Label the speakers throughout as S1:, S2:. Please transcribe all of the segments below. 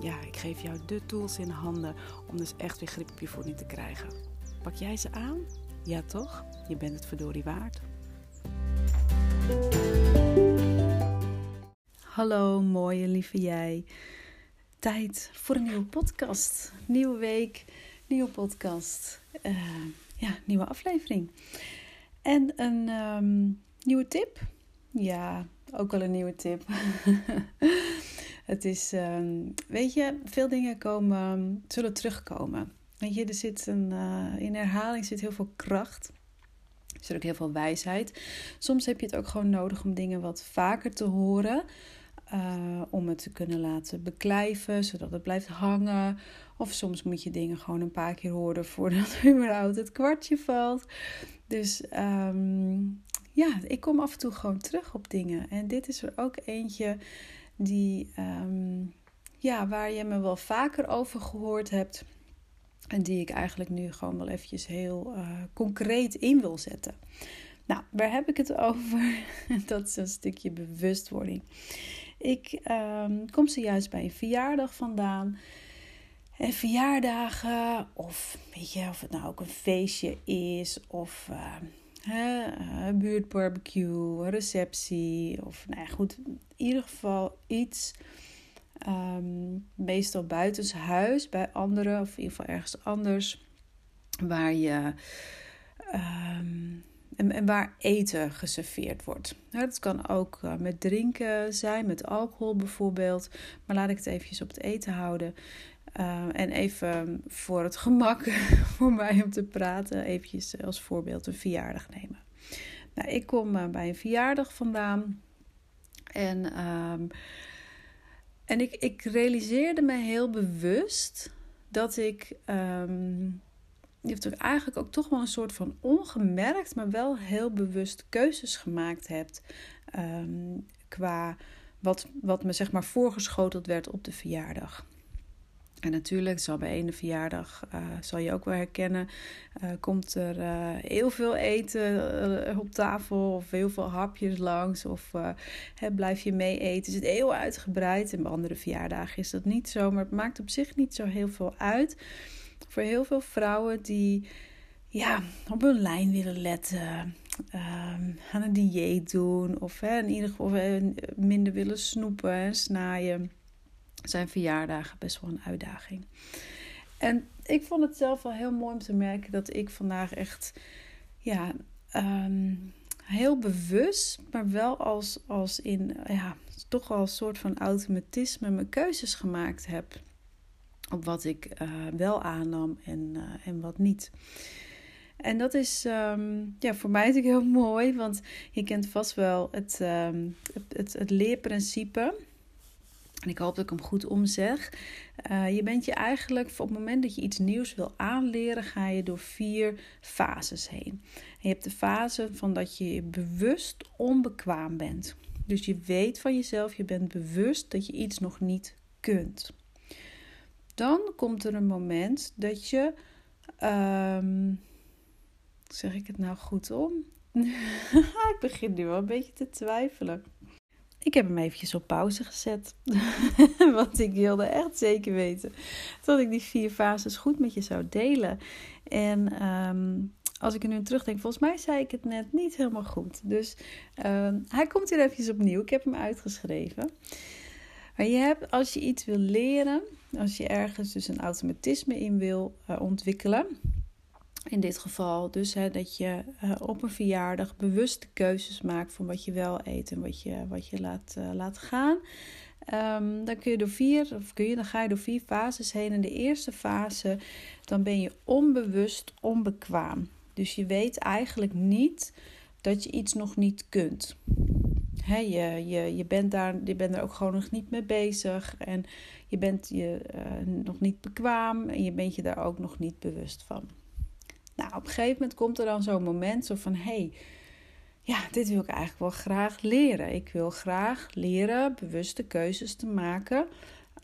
S1: ja, ik geef jou de tools in handen om dus echt weer grip op je voeding te krijgen. Pak jij ze aan? Ja toch? Je bent het verdorie waard. Hallo mooie lieve jij. Tijd voor een nieuwe podcast. Nieuwe week, nieuwe podcast. Uh, ja, nieuwe aflevering. En een um, nieuwe tip. Ja, ook wel een nieuwe tip. Het is, ehm, weet je, veel dingen komen, zullen terugkomen. Weet je, er zit een, uh, in herhaling zit heel veel kracht. Er zit ook heel veel wijsheid. Soms heb je het ook gewoon nodig om dingen wat vaker te horen. Uh, om het te kunnen laten beklijven, zodat het blijft hangen. Of soms moet je dingen gewoon een paar keer horen voordat überhaupt het kwartje valt. Dus um, ja, ik kom af en toe gewoon terug op dingen. En dit is er ook eentje die, um, ja, waar je me wel vaker over gehoord hebt. En die ik eigenlijk nu gewoon wel eventjes heel uh, concreet in wil zetten. Nou, waar heb ik het over? Dat is een stukje bewustwording. Ik um, kom zojuist bij een verjaardag vandaan. En verjaardagen, of weet je, of het nou ook een feestje is, of uh, hè, buurtbarbecue, een receptie, of nou ja, goed, in ieder geval iets. Um, meestal buitenshuis bij anderen, of in ieder geval ergens anders, waar je. Um, en, en, waar eten geserveerd wordt. Nou, dat kan ook uh, met drinken zijn, met alcohol bijvoorbeeld. Maar laat ik het eventjes op het eten houden. Uh, en even voor het gemak voor mij om te praten, eventjes als voorbeeld een verjaardag nemen. Nou, ik kom uh, bij een verjaardag vandaan. En, um, en ik, ik realiseerde me heel bewust dat ik um, je eigenlijk ook toch wel een soort van ongemerkt, maar wel heel bewust keuzes gemaakt hebt. Qua wat, wat me zeg maar voorgeschoteld werd op de verjaardag. En natuurlijk, zal bij ene verjaardag, uh, zal je ook wel herkennen, uh, komt er uh, heel veel eten op tafel of heel veel hapjes langs of blijf je mee eten. Is het heel uitgebreid en bij andere verjaardagen is dat niet zo, maar het maakt op zich niet zo heel veel uit. Voor heel veel vrouwen die ja, op hun lijn willen letten, um, aan een dieet doen of in ieder geval minder willen snoepen en snijden zijn verjaardagen best wel een uitdaging. En ik vond het zelf wel heel mooi om te merken dat ik vandaag echt, ja, um, heel bewust, maar wel als, als in, ja, toch al een soort van automatisme mijn keuzes gemaakt heb. Op wat ik uh, wel aannam en, uh, en wat niet. En dat is um, ja, voor mij natuurlijk heel mooi, want je kent vast wel het, um, het, het, het leerprincipe. En ik hoop dat ik hem goed omzeg. Uh, je bent je eigenlijk, op het moment dat je iets nieuws wil aanleren, ga je door vier fases heen. En je hebt de fase van dat je bewust onbekwaam bent. Dus je weet van jezelf, je bent bewust dat je iets nog niet kunt. Dan komt er een moment dat je. Um, zeg ik het nou goed om? ik begin nu wel een beetje te twijfelen. Ik heb hem eventjes op pauze gezet. Want ik wilde echt zeker weten dat ik die vier fases goed met je zou delen. En um, als ik er nu terugdenk, volgens mij zei ik het net niet helemaal goed. Dus um, hij komt hier eventjes opnieuw. Ik heb hem uitgeschreven. Maar je hebt, als je iets wil leren, als je ergens dus een automatisme in wil uh, ontwikkelen in dit geval dus hè, dat je uh, op een verjaardag bewuste keuzes maakt van wat je wel eet en wat je, wat je laat, uh, laat gaan. Um, dan kun je door vier, of kun je, dan ga je door vier fases heen. In de eerste fase, dan ben je onbewust onbekwaam. Dus je weet eigenlijk niet dat je iets nog niet kunt. He, je, je, je, bent daar, je bent er ook gewoon nog niet mee bezig. En je bent je uh, nog niet bekwaam. En je bent je daar ook nog niet bewust van. Nou, op een gegeven moment komt er dan zo'n moment zo van... hey, ja, dit wil ik eigenlijk wel graag leren. Ik wil graag leren bewuste keuzes te maken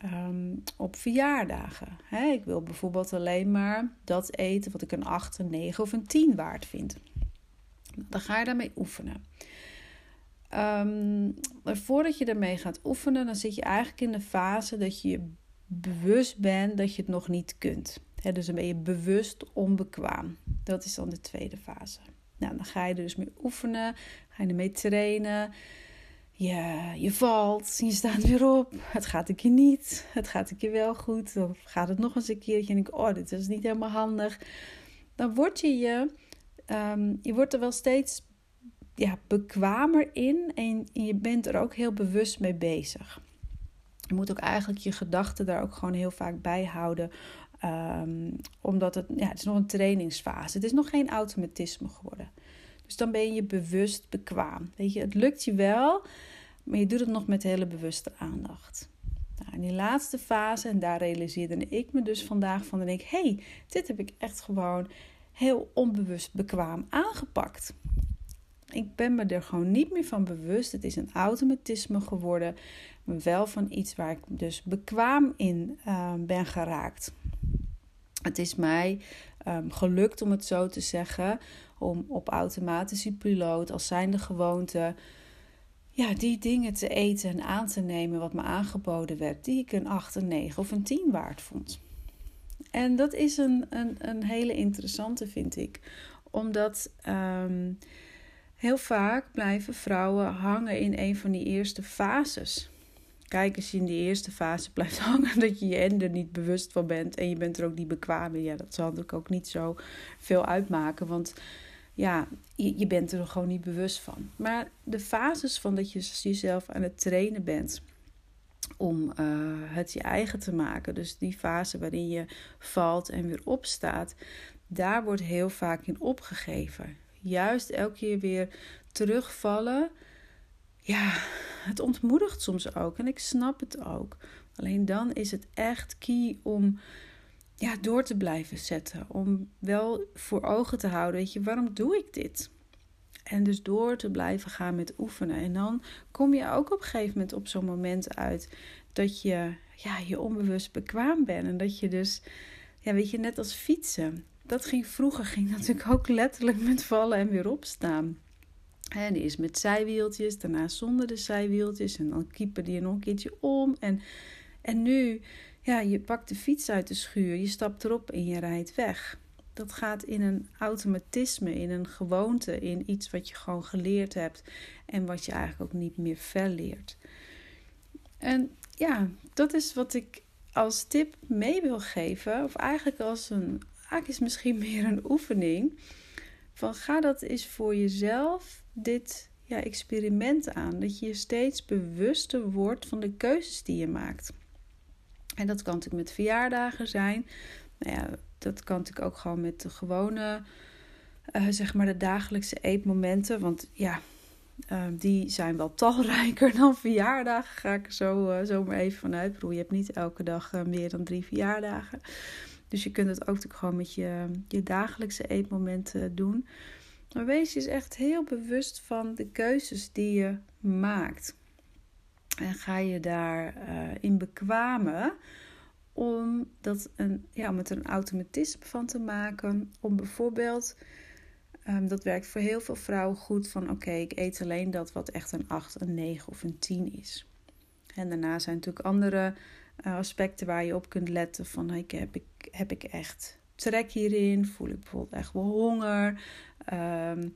S1: um, op verjaardagen. Ik wil bijvoorbeeld alleen maar dat eten wat ik een 8, een 9 of een 10 waard vind. Dan ga je daarmee oefenen. Um, voordat je ermee gaat oefenen, dan zit je eigenlijk in de fase dat je bewust bent dat je het nog niet kunt. Dus dan ben je bewust onbekwaam. Dat is dan de tweede fase. Nou, dan ga je er dus mee oefenen, ga je ermee trainen. Je, je valt, je staat weer op. Het gaat een keer niet, het gaat een keer wel goed. Of gaat het nog eens een keertje en denk oh, dit is niet helemaal handig. Dan word je je, um, je wordt er wel steeds ja, bekwamer in en je bent er ook heel bewust mee bezig. Je moet ook eigenlijk je gedachten daar ook gewoon heel vaak bij houden. Um, omdat het, ja, het is nog een trainingsfase. Het is nog geen automatisme geworden. Dus dan ben je bewust bekwaam. Weet je, het lukt je wel, maar je doet het nog met hele bewuste aandacht. Nou, in die laatste fase, en daar realiseerde ik me dus vandaag van, dan denk ik, hey, dit heb ik echt gewoon heel onbewust bekwaam aangepakt. Ik ben me er gewoon niet meer van bewust. Het is een automatisme geworden. Maar wel van iets waar ik dus bekwaam in uh, ben geraakt. Het is mij um, gelukt, om het zo te zeggen, om op automatische piloot als zijnde gewoonte ja, die dingen te eten en aan te nemen wat me aangeboden werd, die ik een 8, een 9 of een 10 waard vond. En dat is een, een, een hele interessante, vind ik. Omdat um, heel vaak blijven vrouwen hangen in een van die eerste fases. Kijk, als je in die eerste fase blijft hangen, dat je je er niet bewust van bent en je bent er ook niet bekwaam in. Ja, dat zal natuurlijk ook niet zo veel uitmaken, want ja, je, bent er gewoon niet bewust van. Maar de fases van dat je jezelf aan het trainen bent om uh, het je eigen te maken, dus die fase waarin je valt en weer opstaat, daar wordt heel vaak in opgegeven. Juist elke keer weer terugvallen. Ja, het ontmoedigt soms ook en ik snap het ook. Alleen dan is het echt key om ja, door te blijven zetten. Om wel voor ogen te houden, weet je, waarom doe ik dit? En dus door te blijven gaan met oefenen. En dan kom je ook op een gegeven moment op zo'n moment uit dat je ja, je onbewust bekwaam bent. En dat je dus, ja, weet je, net als fietsen. Dat ging vroeger, ging natuurlijk ook letterlijk met vallen en weer opstaan. En eerst met zijwieltjes, daarna zonder de zijwieltjes. En dan keeper die nog een keertje om. En, en nu ja, je pakt de fiets uit de schuur, je stapt erop en je rijdt weg. Dat gaat in een automatisme, in een gewoonte, in iets wat je gewoon geleerd hebt en wat je eigenlijk ook niet meer verleert. En ja, dat is wat ik als tip mee wil geven, of eigenlijk als een, eigenlijk is misschien meer een oefening. Van ga dat eens voor jezelf, dit ja, experiment aan. Dat je je steeds bewuster wordt van de keuzes die je maakt. En dat kan natuurlijk met verjaardagen zijn. Nou ja, dat kan natuurlijk ook gewoon met de gewone, uh, zeg maar de dagelijkse eetmomenten. Want ja, uh, die zijn wel talrijker dan verjaardagen. Ga ik zo, uh, zo maar even vanuit. Bedoel, je hebt niet elke dag meer dan drie verjaardagen. Dus je kunt het ook natuurlijk gewoon met je, je dagelijkse eetmomenten doen. Maar wees je dus echt heel bewust van de keuzes die je maakt. En ga je daarin uh, in bekwamen om, dat een, ja, om het een automatisme van te maken. Om bijvoorbeeld, um, dat werkt voor heel veel vrouwen goed, van oké, ik eet alleen dat wat echt een 8, een 9 of een 10 is. En daarna zijn natuurlijk andere aspecten waar je op kunt letten. Van ik, heb, ik, heb ik echt trek hierin? Voel ik bijvoorbeeld echt wel honger? Um,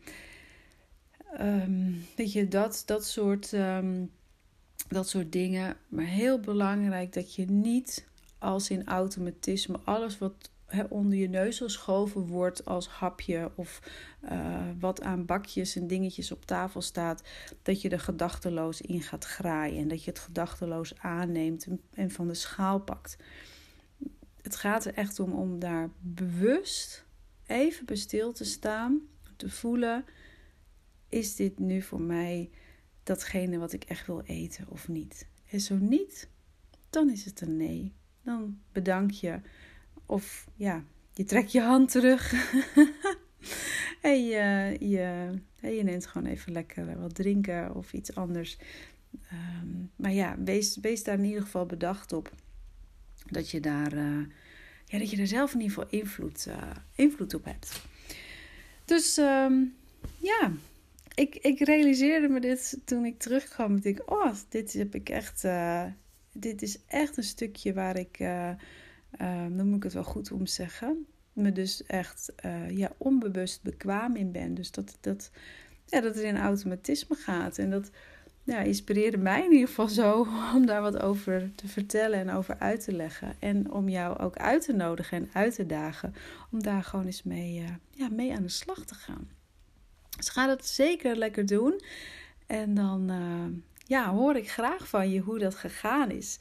S1: weet je, dat, dat soort um, dat soort dingen. Maar heel belangrijk dat je niet als in automatisme alles wat onder je neus geschoven wordt als hapje of uh, wat aan bakjes en dingetjes op tafel staat, dat je er gedachteloos in gaat graaien en dat je het gedachteloos aanneemt en van de schaal pakt. Het gaat er echt om om daar bewust even bij stil te staan, te voelen: is dit nu voor mij datgene wat ik echt wil eten of niet? En zo niet, dan is het een nee. Dan bedank je. Of ja, je trekt je hand terug. en je, je, je neemt gewoon even lekker wat drinken of iets anders. Ehm, maar ja, wees, wees daar in ieder geval bedacht op. Dat je daar, uh, ja, dat je er zelf in ieder geval invloed, uh, invloed op hebt. Dus um, ja, ik, ik realiseerde me dit toen ik terugkwam. Ik oh, dit heb ik echt. Dit is echt een stukje waar ik, dan moet ik het wel goed om zeggen, me dus echt ja, onbewust bekwaam in ben. Dus dat, dat, ja, dat het in automatisme gaat. En dat ja, inspireerde mij in ieder geval zo om daar wat over te vertellen en over uit te leggen. En om jou ook uit te nodigen en uit te dagen om daar gewoon eens mee, ja, mee aan de slag te gaan. Dus ga dat zeker lekker doen. En dan uh, ja, hoor ik graag van je hoe dat gegaan is.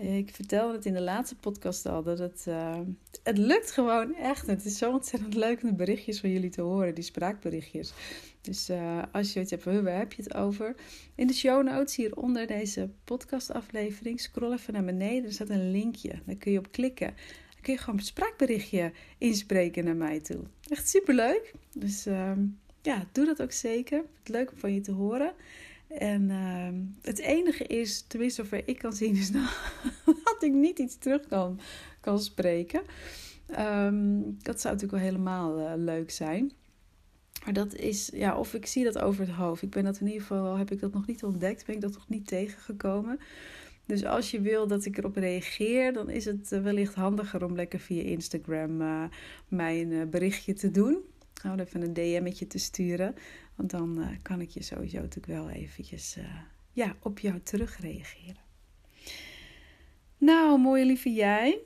S1: Ik vertelde het in de laatste podcast al dat het, uh, het lukt gewoon echt. Het is zo ontzettend leuk om de berichtjes van jullie te horen, die spraakberichtjes. Dus uh, als je het hebt, waar heb je het over? In de show notes hier onder deze podcastaflevering, scroll even naar beneden. Er staat een linkje. Daar kun je op klikken. Dan kun je gewoon een spraakberichtje inspreken naar mij toe. Echt superleuk. Dus uh, ja, doe dat ook zeker. Het leuk om van je te horen. En uh, het enige is, tenminste zover ik kan zien, is dat ik niet iets terug kan, kan spreken. Um, dat zou natuurlijk wel helemaal uh, leuk zijn. Maar dat is, ja, of ik zie dat over het hoofd. Ik ben dat in ieder geval, heb ik dat nog niet ontdekt, ben ik dat nog niet tegengekomen. Dus als je wil dat ik erop reageer, dan is het uh, wellicht handiger om lekker via Instagram uh, mij een berichtje te doen. Gewoon even een DM'tje te sturen. Want dan uh, kan ik je sowieso natuurlijk wel eventjes uh, ja, op jou terugreageren. Nou, mooie lieve jij.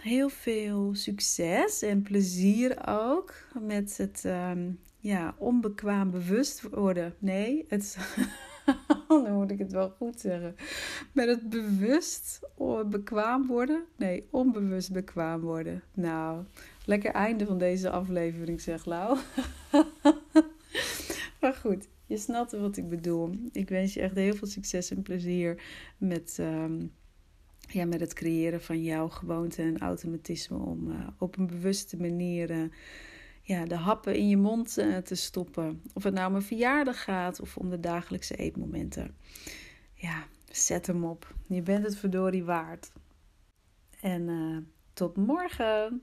S1: Heel veel succes en plezier ook met het um, ja, onbekwaam bewust worden. Nee, het. dan moet ik het wel goed zeggen. Met het bewust bekwaam worden. Nee, onbewust bekwaam worden. Nou, Lekker einde van deze aflevering, zeg Lau. maar goed, je snapt wat ik bedoel. Ik wens je echt heel veel succes en plezier met, um, ja, met het creëren van jouw gewoonte en automatisme om uh, op een bewuste manier uh, ja, de happen in je mond uh, te stoppen. Of het nou om een verjaardag gaat of om de dagelijkse eetmomenten. Ja, zet hem op. Je bent het verdorie waard. En tot morgen.